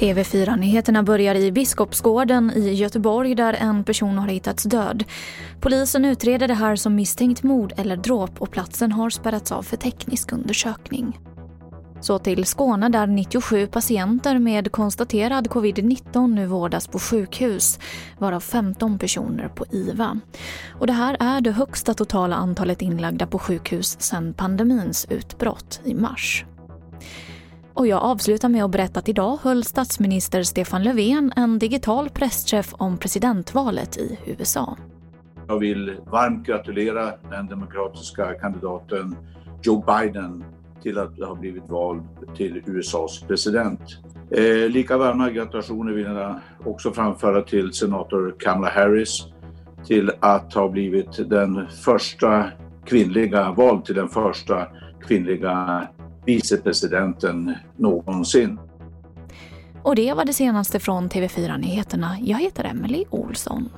TV4-nyheterna börjar i Biskopsgården i Göteborg där en person har hittats död. Polisen utreder det här som misstänkt mord eller dråp och platsen har spärrats av för teknisk undersökning. Så till Skåne där 97 patienter med konstaterad covid-19 nu vårdas på sjukhus, varav 15 personer på IVA. Och det här är det högsta totala antalet inlagda på sjukhus sedan pandemins utbrott i mars. Och jag avslutar med att berätta att idag höll statsminister Stefan Löfven en digital pressträff om presidentvalet i USA. Jag vill varmt gratulera den demokratiska kandidaten Joe Biden till att ha blivit vald till USAs president. Eh, lika varma gratulationer vill jag också framföra till senator Kamala Harris till att ha blivit den första kvinnliga, vald till den första kvinnliga vicepresidenten någonsin. Och det var det senaste från TV4 Nyheterna. Jag heter Emily Olsson.